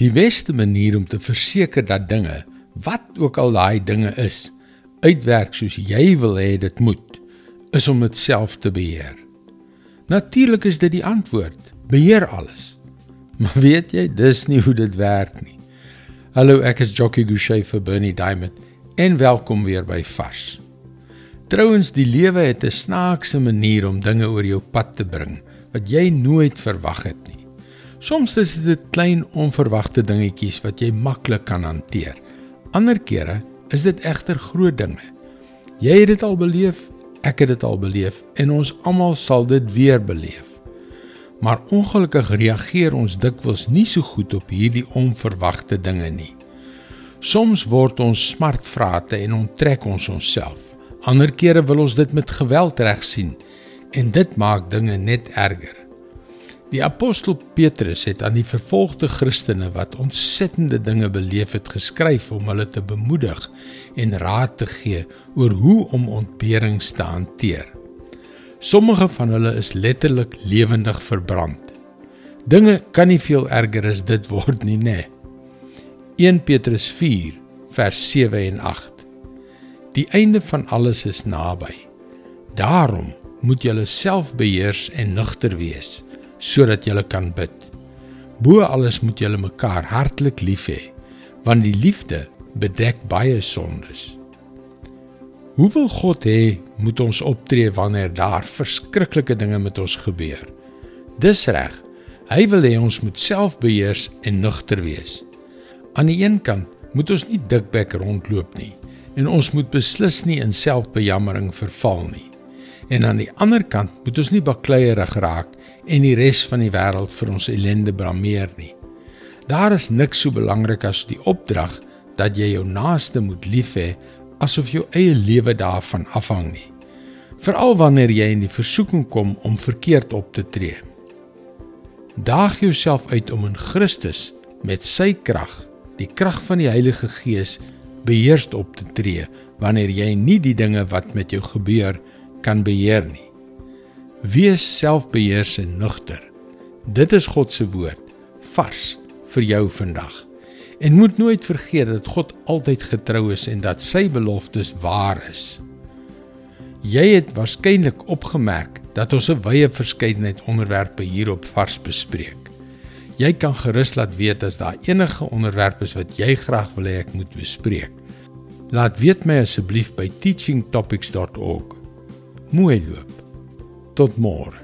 Die beste manier om te verseker dat dinge, wat ook al daai dinge is, uitwerk soos jy wil hê dit moet, is om dit self te beheer. Natuurlik is dit die antwoord. Beheer alles. Maar weet jy, dis nie hoe dit werk nie. Hallo, ek is Jockey Gouchee vir Bernie Diamond en welkom weer by Vars. Trouwens, die lewe het 'n snaakse manier om dinge oor jou pad te bring wat jy nooit verwag het nie. Soms is dit klein onverwagte dingetjies wat jy maklik kan hanteer. Ander kere is dit egter groot dinge. Jy het dit al beleef, ek het dit al beleef en ons almal sal dit weer beleef. Maar ongelukkig reageer ons dikwels nie so goed op hierdie onverwagte dinge nie. Soms word ons smartvrate en onttrek ons onsself. Ander kere wil ons dit met geweld regsien en dit maak dinge net erger. Die apostel Petrus het aan die vervolgde Christene wat ontsettende dinge beleef het geskryf om hulle te bemoedig en raad te gee oor hoe om ontberings te hanteer. Sommige van hulle is letterlik lewendig verbrand. Dinge kan nie veel erger as dit word nie, nê. 1 Petrus 4 vers 7 en 8 Die einde van alles is naby. Daarom moet julle self beheers en nugter wees sodat julle kan bid. Bo alles moet julle mekaar hartlik lief hê, want die liefde bedek baie sondes. Hoe wil God hê moet ons optree wanneer daar verskriklike dinge met ons gebeur? Dis reg. Hy wil hê ons moet selfbeheers en nugter wees. Aan die een kant moet ons nie dikbek rondloop nie en ons moet beslis nie in selfbejammering verval nie. En aan die ander kant moet ons nie bakleierig raak en die res van die wêreld vir ons ellende blameer nie. Daar is niks so belangrik as die opdrag dat jy jou naaste moet lief hê asof jou eie lewe daarvan afhang nie. Veral wanneer jy in die versoeking kom om verkeerd op te tree. Daag jouself uit om in Christus met sy krag, die krag van die Heilige Gees beheerst op te tree wanneer jy nie die dinge wat met jou gebeur kan beheer nie. Wees selfbeheers en nugter. Dit is God se woord vars vir jou vandag. En moet nooit vergeet dat God altyd getrou is en dat sy beloftes waar is. Jy het waarskynlik opgemerk dat ons 'n wye verskeidenheid onderwerpe hier op vars bespreek. Jy kan gerus laat weet as daar enige onderwerpe is wat jy graag wil hê ek moet bespreek. Laat weet my asseblief by teachingtopics.org. Mooi loop. Tot môre.